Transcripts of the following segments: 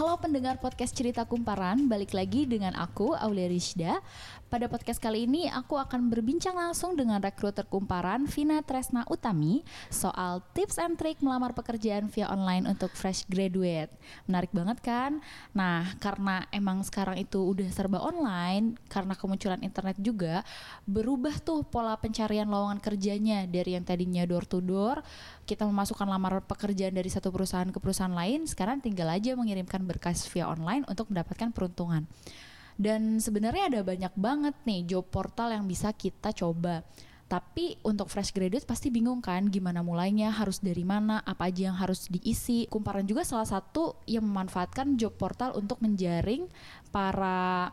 Halo pendengar podcast Cerita Kumparan, balik lagi dengan aku Aulia Rizda. Pada podcast kali ini aku akan berbincang langsung dengan rekruter Kumparan Vina Tresna Utami soal tips and trick melamar pekerjaan via online untuk fresh graduate. Menarik banget kan? Nah, karena emang sekarang itu udah serba online, karena kemunculan internet juga, berubah tuh pola pencarian lowongan kerjanya dari yang tadinya door to door, kita memasukkan lamaran pekerjaan dari satu perusahaan ke perusahaan lain, sekarang tinggal aja mengirimkan berkas via online untuk mendapatkan peruntungan. Dan sebenarnya ada banyak banget nih job portal yang bisa kita coba. Tapi untuk fresh graduate pasti bingung kan gimana mulainya, harus dari mana, apa aja yang harus diisi. Kumparan juga salah satu yang memanfaatkan job portal untuk menjaring para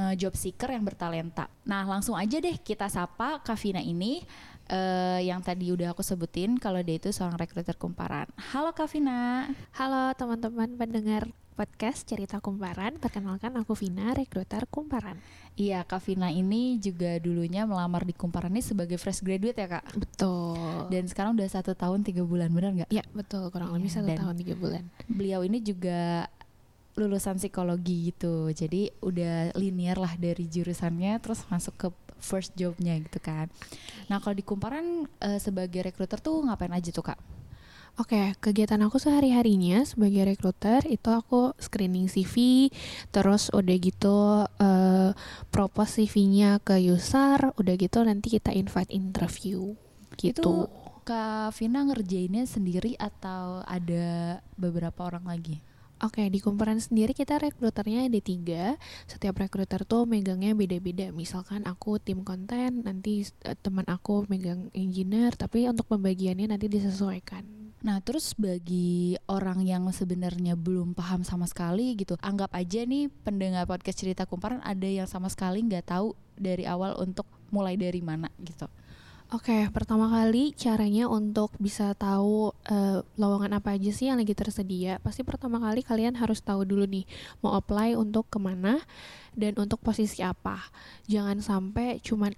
uh, job seeker yang bertalenta. Nah, langsung aja deh kita sapa Kavina ini uh, yang tadi udah aku sebutin kalau dia itu seorang rekruter kumparan. Halo Kavina. Halo teman-teman pendengar podcast Cerita Kumparan. Perkenalkan aku Vina, rekruter Kumparan. Iya, Kak Vina ini juga dulunya melamar di Kumparan ini sebagai fresh graduate ya Kak? Betul. Dan sekarang udah satu tahun tiga bulan, benar nggak? Iya, betul. Kurang lebih iya, satu tahun tiga bulan. Beliau ini juga lulusan psikologi gitu, jadi udah linear lah dari jurusannya, terus masuk ke first jobnya gitu kan. Nah kalau di Kumparan uh, sebagai rekruter tuh ngapain aja tuh Kak? Oke, okay, kegiatan aku sehari-harinya sebagai rekruter itu aku screening CV, terus udah gitu uh, propose CV-nya ke user, udah gitu nanti kita invite interview gitu. Itu Kak Vina ngerjainnya sendiri atau ada beberapa orang lagi? Oke, okay, di kumparan sendiri kita rekruternya ada tiga. Setiap rekruter tuh megangnya beda-beda. Misalkan aku tim konten, nanti uh, teman aku megang engineer, tapi untuk pembagiannya nanti disesuaikan. Nah, terus bagi orang yang sebenarnya belum paham sama sekali gitu, anggap aja nih pendengar podcast cerita kumparan ada yang sama sekali nggak tahu dari awal untuk mulai dari mana gitu. Oke, okay, pertama kali caranya untuk bisa tahu uh, lowongan apa aja sih yang lagi tersedia. Pasti pertama kali kalian harus tahu dulu nih mau apply untuk ke mana dan untuk posisi apa. Jangan sampai cuman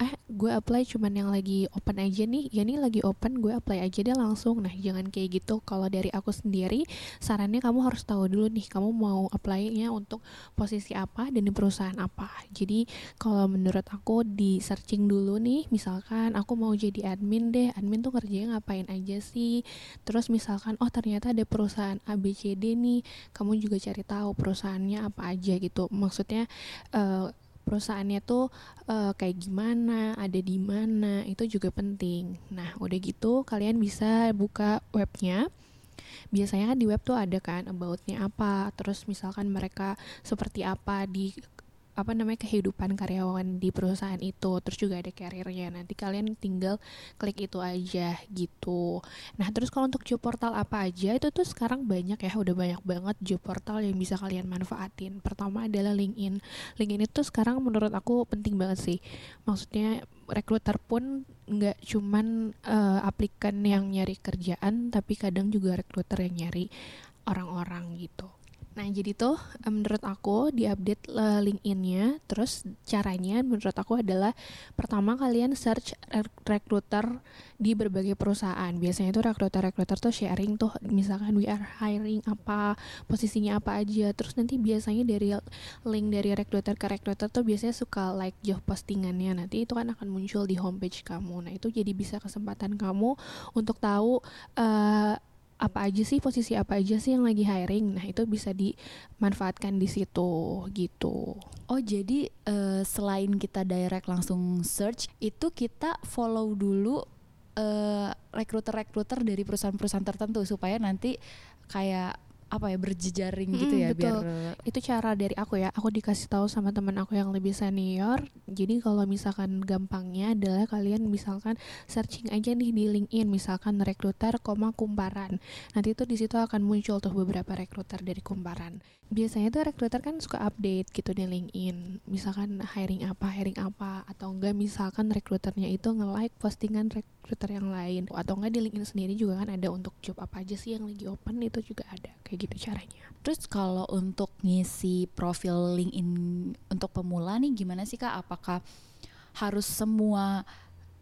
eh gue apply cuman yang lagi open aja nih. Ya nih lagi open gue apply aja deh langsung. Nah jangan kayak gitu. Kalau dari aku sendiri sarannya kamu harus tahu dulu nih kamu mau apply-nya untuk posisi apa dan di perusahaan apa. Jadi kalau menurut aku di searching dulu nih misalkan aku mau jadi admin deh. Admin tuh kerjanya ngapain aja sih? Terus misalkan oh ternyata ada perusahaan ABCD nih. Kamu juga cari tahu perusahaannya apa aja gitu. Maksudnya uh, perusahaannya tuh uh, kayak gimana, ada di mana, itu juga penting. Nah, udah gitu kalian bisa buka webnya. Biasanya kan di web tuh ada kan aboutnya apa, terus misalkan mereka seperti apa di apa namanya kehidupan karyawan di perusahaan itu terus juga ada karirnya. Nanti kalian tinggal klik itu aja gitu. Nah terus kalau untuk job portal apa aja itu tuh sekarang banyak ya udah banyak banget job portal yang bisa kalian manfaatin. Pertama adalah LinkedIn. LinkedIn itu sekarang menurut aku penting banget sih. Maksudnya rekruter pun nggak cuman uh, aplikan yang nyari kerjaan tapi kadang juga rekruter yang nyari orang-orang gitu Nah, jadi tuh menurut aku diupdate uh, LinkedIn-nya. Terus caranya menurut aku adalah pertama kalian search recruiter di berbagai perusahaan. Biasanya tuh recruiter-recruiter tuh sharing tuh misalkan we are hiring apa, posisinya apa aja. Terus nanti biasanya dari link dari recruiter ke recruiter tuh biasanya suka like job postingannya. Nanti itu kan akan muncul di homepage kamu. Nah, itu jadi bisa kesempatan kamu untuk tahu uh, apa aja sih posisi apa aja sih yang lagi hiring? Nah itu bisa dimanfaatkan di situ gitu. Oh jadi uh, selain kita direct langsung search itu kita follow dulu uh, rekruter-rekruter dari perusahaan-perusahaan tertentu supaya nanti kayak apa ya berjejaring gitu ya betul. biar itu cara dari aku ya. Aku dikasih tahu sama teman aku yang lebih senior. Jadi kalau misalkan gampangnya adalah kalian misalkan searching aja nih di LinkedIn misalkan rekruter koma kumparan. Nanti itu di situ akan muncul tuh beberapa rekruter dari kumparan biasanya tuh rekruter kan suka update gitu di LinkedIn misalkan hiring apa hiring apa atau enggak misalkan rekruternya itu nge-like postingan rekruter yang lain atau enggak di LinkedIn sendiri juga kan ada untuk job apa aja sih yang lagi open itu juga ada kayak gitu caranya. Terus kalau untuk ngisi profil LinkedIn untuk pemula nih gimana sih Kak? Apakah harus semua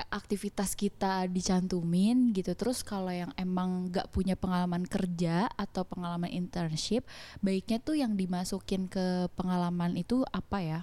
aktivitas kita dicantumin gitu. Terus kalau yang emang nggak punya pengalaman kerja atau pengalaman internship baiknya tuh yang dimasukin ke pengalaman itu apa ya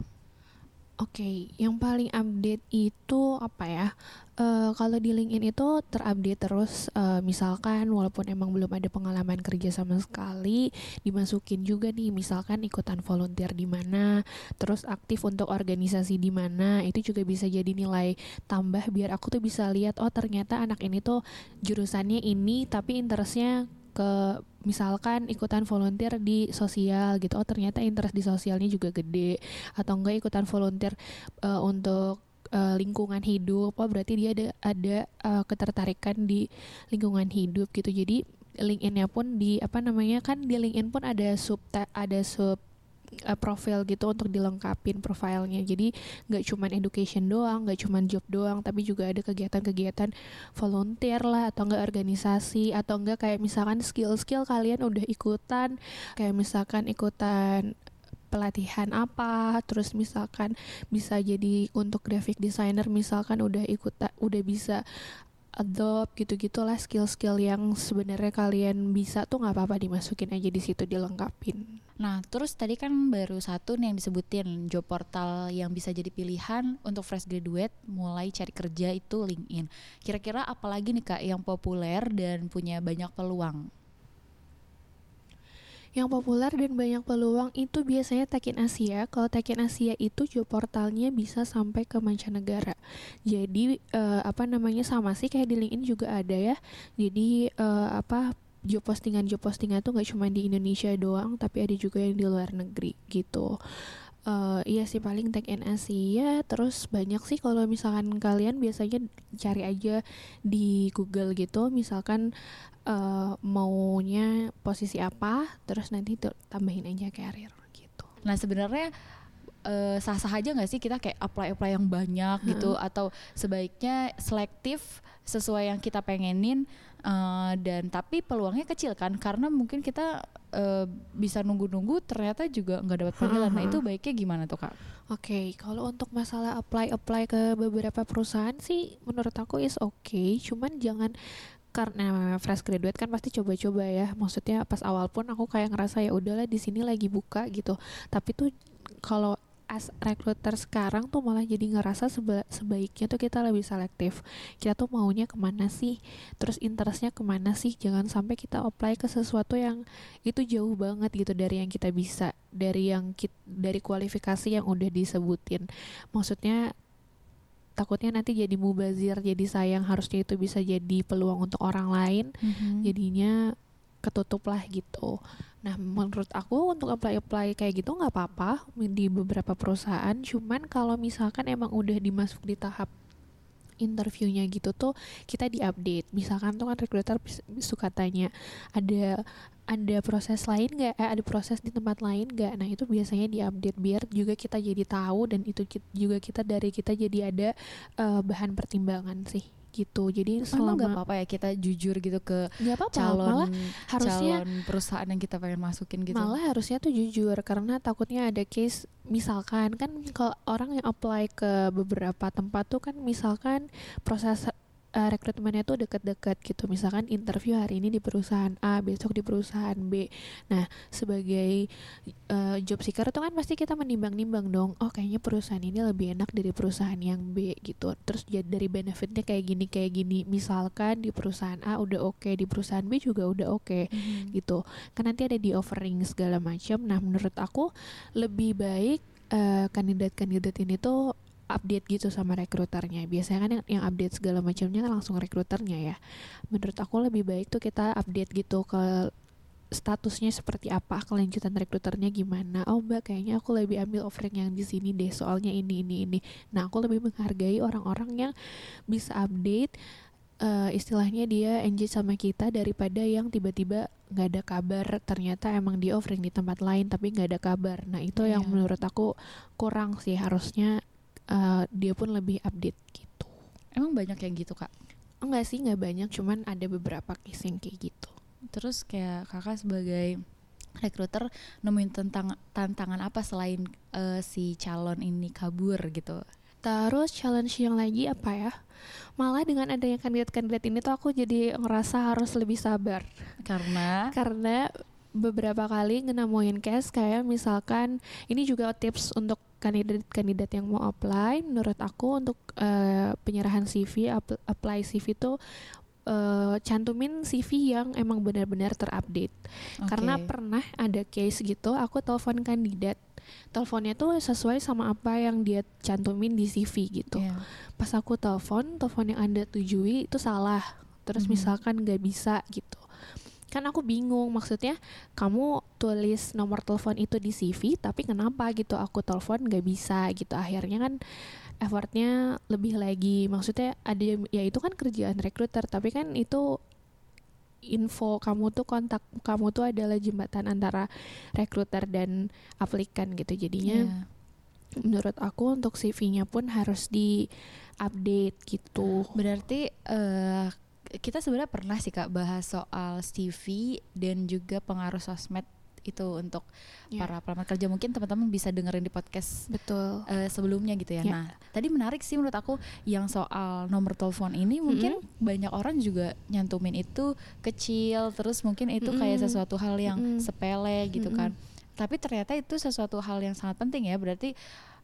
okay, yang paling update itu apa ya? Uh, kalau di LinkedIn itu terupdate terus, uh, misalkan walaupun emang belum ada pengalaman kerja sama sekali, dimasukin juga nih, misalkan ikutan volunteer di mana, terus aktif untuk organisasi di mana, itu juga bisa jadi nilai tambah biar aku tuh bisa lihat, oh ternyata anak ini tuh jurusannya ini, tapi interestnya ke misalkan ikutan volunteer di sosial gitu. Oh ternyata interest di sosialnya juga gede. Atau enggak ikutan volunteer uh, untuk uh, lingkungan hidup. Oh berarti dia ada ada uh, ketertarikan di lingkungan hidup gitu. Jadi LinkedIn-nya pun di apa namanya kan di LinkedIn pun ada sub ada sub uh, profil gitu untuk dilengkapin profilnya jadi nggak cuman education doang nggak cuman job doang tapi juga ada kegiatan-kegiatan volunteer lah atau enggak organisasi atau enggak kayak misalkan skill-skill kalian udah ikutan kayak misalkan ikutan pelatihan apa terus misalkan bisa jadi untuk graphic designer misalkan udah ikut udah bisa adopt gitu-gitulah skill-skill yang sebenarnya kalian bisa tuh nggak apa-apa dimasukin aja di situ dilengkapin. Nah, terus tadi kan baru satu nih yang disebutin job portal yang bisa jadi pilihan untuk fresh graduate mulai cari kerja itu LinkedIn. Kira-kira apalagi nih Kak yang populer dan punya banyak peluang? Yang populer dan banyak peluang itu biasanya Tekin Asia. Kalau Tekin Asia itu job portalnya bisa sampai ke mancanegara. Jadi uh, apa namanya sama sih kayak di LinkedIn juga ada ya. Jadi uh, apa job postingan job postingan tuh nggak cuma di Indonesia doang, tapi ada juga yang di luar negeri gitu. Uh, iya sih paling tag in Asia. Terus banyak sih kalau misalkan kalian biasanya cari aja di Google gitu. Misalkan uh, maunya posisi apa terus nanti tuh tambahin aja carrier gitu. Nah sebenarnya uh, sah-sah aja nggak sih kita kayak apply-apply yang banyak hmm. gitu atau sebaiknya selektif sesuai yang kita pengenin uh, dan tapi peluangnya kecil kan karena mungkin kita uh, bisa nunggu-nunggu ternyata juga nggak dapat panggilan. Nah itu baiknya gimana tuh kak? Oke, okay, kalau untuk masalah apply apply ke beberapa perusahaan sih menurut aku is oke, okay. cuman jangan karena fresh graduate kan pasti coba-coba ya maksudnya pas awal pun aku kayak ngerasa ya udahlah di sini lagi buka gitu tapi tuh kalau as recruiter sekarang tuh malah jadi ngerasa seba sebaiknya tuh kita lebih selektif. Kita tuh maunya ke mana sih? Terus interestnya ke mana sih? Jangan sampai kita apply ke sesuatu yang itu jauh banget gitu dari yang kita bisa dari yang kita, dari kualifikasi yang udah disebutin. Maksudnya takutnya nanti jadi mubazir jadi sayang harusnya itu bisa jadi peluang untuk orang lain. Mm -hmm. jadinya ketutup lah gitu Nah, menurut aku untuk apply-apply kayak gitu nggak apa-apa di beberapa perusahaan. Cuman kalau misalkan emang udah dimasuk di tahap interviewnya gitu tuh kita diupdate. Misalkan tuh kan recruiter suka tanya ada ada proses lain nggak? Eh, ada proses di tempat lain nggak? Nah itu biasanya diupdate biar juga kita jadi tahu dan itu juga kita dari kita jadi ada uh, bahan pertimbangan sih gitu. Jadi selama nggak apa-apa ya kita jujur gitu ke gak apa -apa, calon malah harusnya calon perusahaan yang kita pengen masukin gitu. malah harusnya tuh jujur karena takutnya ada case misalkan kan kalau orang yang apply ke beberapa tempat tuh kan misalkan proses uh, rekrutmennya tuh deket-deket gitu. Misalkan interview hari ini di perusahaan A besok di perusahaan B. Nah sebagai uh, job seeker tuh kan pasti kita menimbang-nimbang dong oh kayaknya perusahaan ini lebih enak dari perusahaan yang B gitu. Terus jadi dari benefitnya kayak gini kayak gini. Misalkan di perusahaan A udah oke okay, di perusahaan B juga udah oke okay, mm-hmm. gitu. Kan nanti ada di offering segala macam. Nah menurut aku lebih baik uh, kandidat-kandidat ini tuh update gitu sama rekruternya. Biasanya kan yang, yang update segala macamnya kan langsung rekruternya ya. Menurut aku lebih baik tuh kita update gitu ke statusnya seperti apa kelanjutan rekruternya gimana. Oh mbak kayaknya aku lebih ambil offering yang di sini deh soalnya ini ini ini. Nah aku lebih menghargai orang-orang yang bisa update uh, istilahnya dia engage sama kita daripada yang tiba-tiba nggak ada kabar. Ternyata emang di offering di tempat lain tapi nggak ada kabar. Nah itu yeah. yang menurut aku kurang sih harusnya uh, dia pun lebih update gitu. Emang banyak yang gitu kak? Enggak sih nggak banyak, cuman ada beberapa case yang kayak gitu. Terus kayak kakak sebagai rekruter nemuin tentang tantangan apa selain uh, si calon ini kabur gitu? Terus challenge yang lagi apa ya? Malah dengan adanya kandidat-kandidat ini tuh aku jadi ngerasa harus lebih sabar. Karena Karena beberapa kali ngenemuin case kayak misalkan ini juga tips untuk kandidat-kandidat yang mau apply menurut aku untuk eh, penyerahan CV ap- apply CV itu eh, cantumin CV yang emang benar-benar terupdate karena Oke. pernah ada case gitu aku telepon kandidat teleponnya tuh sesuai sama apa yang dia cantumin di CV gitu Iya. pas aku telepon telepon yang anda tujui itu salah terus Mhm. misalkan nggak bisa gitu kan aku bingung maksudnya kamu tulis nomor telepon itu di CV tapi kenapa gitu aku telepon nggak bisa gitu akhirnya kan effortnya lebih lagi maksudnya ada ya itu kan kerjaan recruiter tapi kan itu info kamu tuh kontak kamu tuh adalah jembatan antara recruiter dan aplikan gitu jadinya Iya. menurut aku untuk CV-nya pun harus di update gitu. Berarti eh, kita sebenarnya pernah sih kak bahas soal CV dan juga pengaruh sosmed itu untuk Iya. para pelamar kerja mungkin teman-teman bisa dengerin di podcast Betul. eh, sebelumnya gitu ya. Ya. Nah, tadi menarik sih menurut aku yang soal nomor telepon ini mungkin banyak orang juga nyantumin itu kecil terus mungkin itu kayak Mm-mm. sesuatu hal yang Mm-mm. sepele gitu Mm-mm. kan. Tapi ternyata itu sesuatu hal yang sangat penting ya. Berarti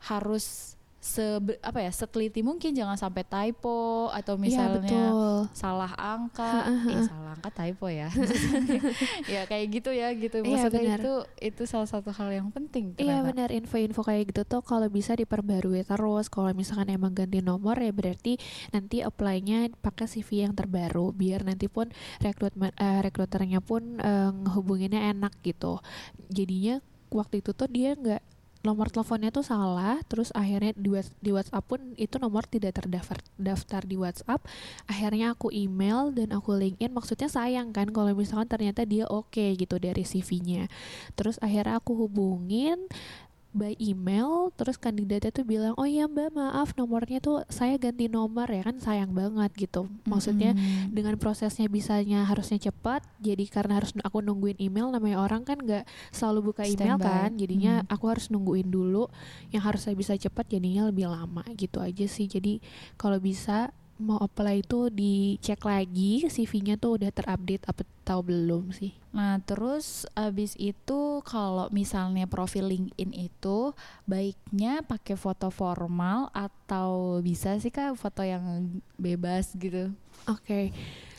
harus se apa ya seteliti mungkin jangan sampai typo atau Iya misalnya betul. salah angka, eh salah angka typo ya. ya kayak gitu ya gitu. Iya, Maksudnya benar. itu itu salah satu hal yang penting. Iya benar info-info kayak gitu tuh kalau bisa diperbarui terus. Kalau misalkan emang ganti nomor ya berarti nanti apply-nya pakai CV yang terbaru biar nanti pun rekrutmen eh, rekruternya pun eh, ngehubunginnya enak gitu. Jadinya waktu itu tuh dia nggak nomor teleponnya tuh salah terus akhirnya di, di WhatsApp pun itu nomor tidak terdaftar daftar di WhatsApp. Akhirnya aku email dan aku linkin maksudnya sayang kan kalau misalkan ternyata dia oke gitu dari CV-nya terus akhirnya aku hubungin by email terus kandidatnya tuh bilang oh iya mbak maaf nomornya tuh saya ganti nomor ya kan sayang banget gitu maksudnya Mm-mm. dengan prosesnya bisanya harusnya cepat jadi karena harus aku nungguin email namanya orang kan nggak selalu buka email Standby. kan jadinya Hmm. aku harus nungguin dulu yang harusnya bisa cepat jadinya lebih lama gitu aja sih jadi kalau bisa mau apply itu dicek lagi CV-nya tuh udah terupdate apa atau belum sih Nah, terus abis itu kalau misalnya profil LinkedIn itu baiknya pakai foto formal atau bisa sih Kak foto yang bebas gitu. Oke.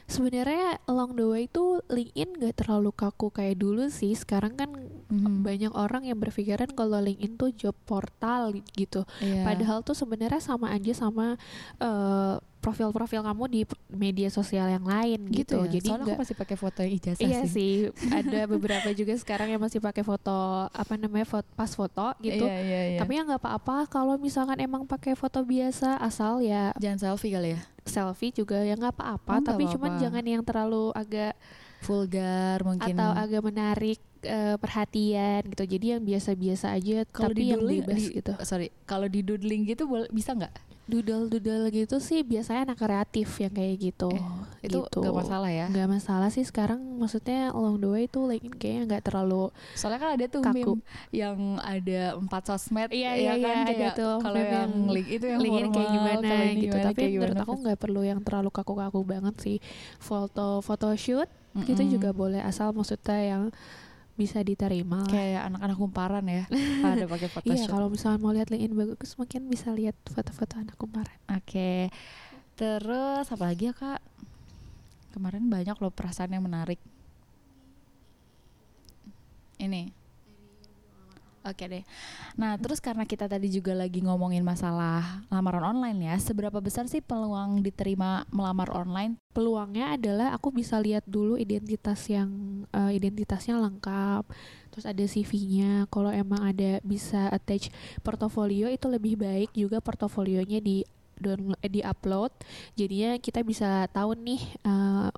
Sebenarnya along the way itu LinkedIn gak terlalu kaku kayak dulu sih. Sekarang kan Mhm. banyak orang yang berpikiran kalau LinkedIn tuh job portal gitu. Iya. Padahal tuh sebenarnya sama aja sama eh, profil-profil kamu di media sosial yang lain gitu. gitu, ya. Jadi Soalnya nggak aku masih pakai foto yang ijazah Iya sih. sih, ada beberapa juga sekarang yang masih pakai foto apa namanya foto, pas foto gitu. Iya, iya, iya. Tapi ya nggak apa-apa kalau misalkan emang pakai foto biasa asal ya jangan selfie kali ya. selfie juga ya nggak Oh, apa-apa. nggak tapi cuman apa-apa. jangan yang terlalu agak Vulgar mungkin. atau agak menarik eh, perhatian gitu. Jadi yang biasa-biasa aja Kalau tapi yang bebas di- gitu. sorry, kalau di doodling gitu boleh bisa nggak? Doodle-doodle gitu sih biasanya anak kreatif yang kayak gitu. Eh, Itu gitu. nggak masalah ya. Nggak masalah sih sekarang maksudnya along the way tuh LinkedIn kayaknya nggak terlalu Soalnya kan ada tuh Kaku. meme yang ada empat sosmed Iya, ya iya, kan iya, ada kayak tuh kalau yang yang link itu yang LinkedIn kayak gimana gitu. gimana, Tapi menurut gimana, aku nggak perlu yang terlalu kaku-kaku banget sih. Foto photoshoot gitu Mm-mm. juga boleh asal maksudnya yang bisa diterima lah. kayak anak-anak kumparan ya pada pakai Iya Photoshop. kalau misalnya mau lihat LinkedIn bagus mungkin bisa lihat foto-foto anak kumparan. Oke. Terus apa lagi ya kak? Kemarin banyak loh perasaan yang menarik. Ini. Oke deh. Nah terus karena kita tadi juga lagi ngomongin masalah lamaran online ya, seberapa besar sih peluang diterima melamar online? Peluangnya adalah aku bisa lihat dulu identitas yang eh, identitasnya lengkap, terus ada CV-nya. Kalau emang ada bisa attach portofolio itu lebih baik juga portofolionya di di upload. Jadinya kita bisa tahu nih eh,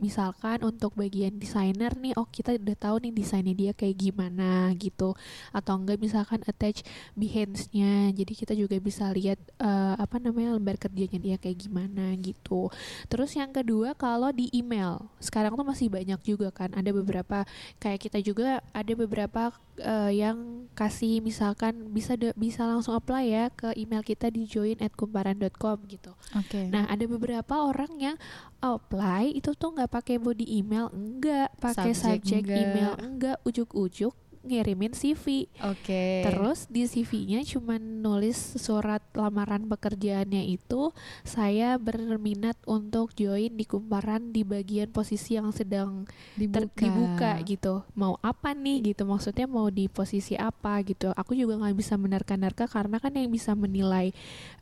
misalkan untuk bagian desainer nih oh kita udah tahu nih desainnya dia kayak gimana gitu. Atau enggak misalkan attach behance-nya jadi kita juga bisa lihat eh, apa namanya lembar kerjanya dia kayak gimana gitu. Terus yang kedua kalau di email sekarang tuh masih banyak juga kan ada beberapa kayak kita juga ada beberapa uh, yang kasih misalkan bisa de, bisa langsung apply ya ke email kita di join@kumparan.com gitu. Oke. Okay. Nah, ada beberapa orang yang apply itu tuh nggak pakai body email, enggak pakai subject, subject enggak. email, enggak ujuk-ujuk ngirimin CV. Oke. Okay. Terus di CV-nya cuma nulis surat lamaran pekerjaannya itu saya berminat untuk join di kumparan di bagian posisi yang sedang dibuka, dibuka gitu. Mau apa nih gitu? Maksudnya mau di posisi apa gitu? Aku juga nggak bisa menerka-nerka karena kan yang bisa menilai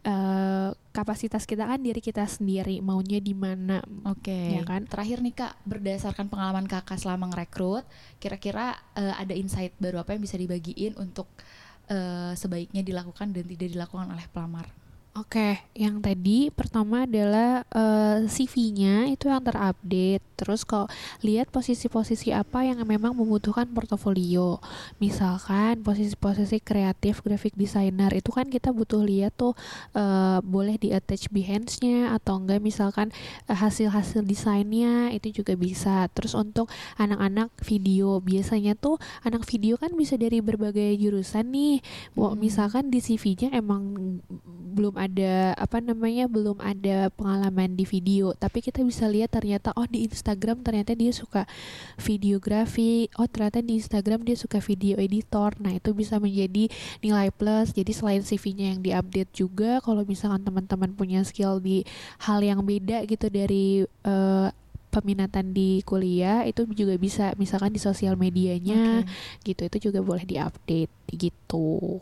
uh, kapasitas kita kan diri kita sendiri maunya di mana. Oke. Okay. Ya kan? Terakhir nih Kak, berdasarkan pengalaman Kakak selama ngerekrut, kira-kira uh, ada insight baru apa yang bisa dibagiin untuk uh, sebaiknya dilakukan dan tidak dilakukan oleh pelamar? Oke, yang tadi pertama adalah uh, eh, CV-nya itu yang terupdate. Terus kalau lihat posisi-posisi apa yang memang membutuhkan portofolio. Misalkan posisi-posisi kreatif, graphic designer itu kan kita butuh lihat tuh uh, boleh di attach Behance-nya atau enggak misalkan uh, hasil-hasil desainnya itu juga bisa. Terus untuk anak-anak video biasanya tuh anak video kan bisa dari berbagai jurusan nih. Hmm. Misalkan di CV-nya emang belum ada ada apa namanya belum ada pengalaman di video. Tapi kita bisa lihat ternyata oh di Instagram ternyata dia suka videografi. Oh ternyata di Instagram dia suka video editor. Nah itu bisa menjadi nilai plus. Jadi selain CV-nya yang diupdate juga kalau misalkan teman-teman punya skill di hal yang beda gitu dari uh, peminatan di kuliah itu juga bisa misalkan di sosial medianya okay. gitu. Itu juga boleh diupdate. Gitu.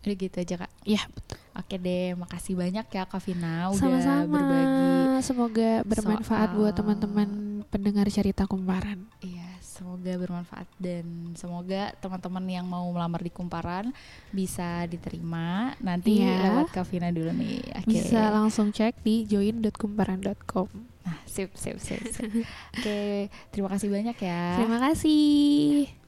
Udah gitu aja kak? Ya betul Oke deh, makasih banyak ya Kak Vina udah Sama-sama. berbagi. Semoga bermanfaat soal... buat teman-teman pendengar cerita kumparan. Iya, semoga bermanfaat dan semoga teman-teman yang mau melamar di kumparan bisa diterima. Nanti iya. lewat Kak Vina dulu nih. Okay. Bisa langsung cek di join.kumparan.com. Nah, sip, sip, sip. sip. Oke, terima kasih banyak ya. Terima kasih.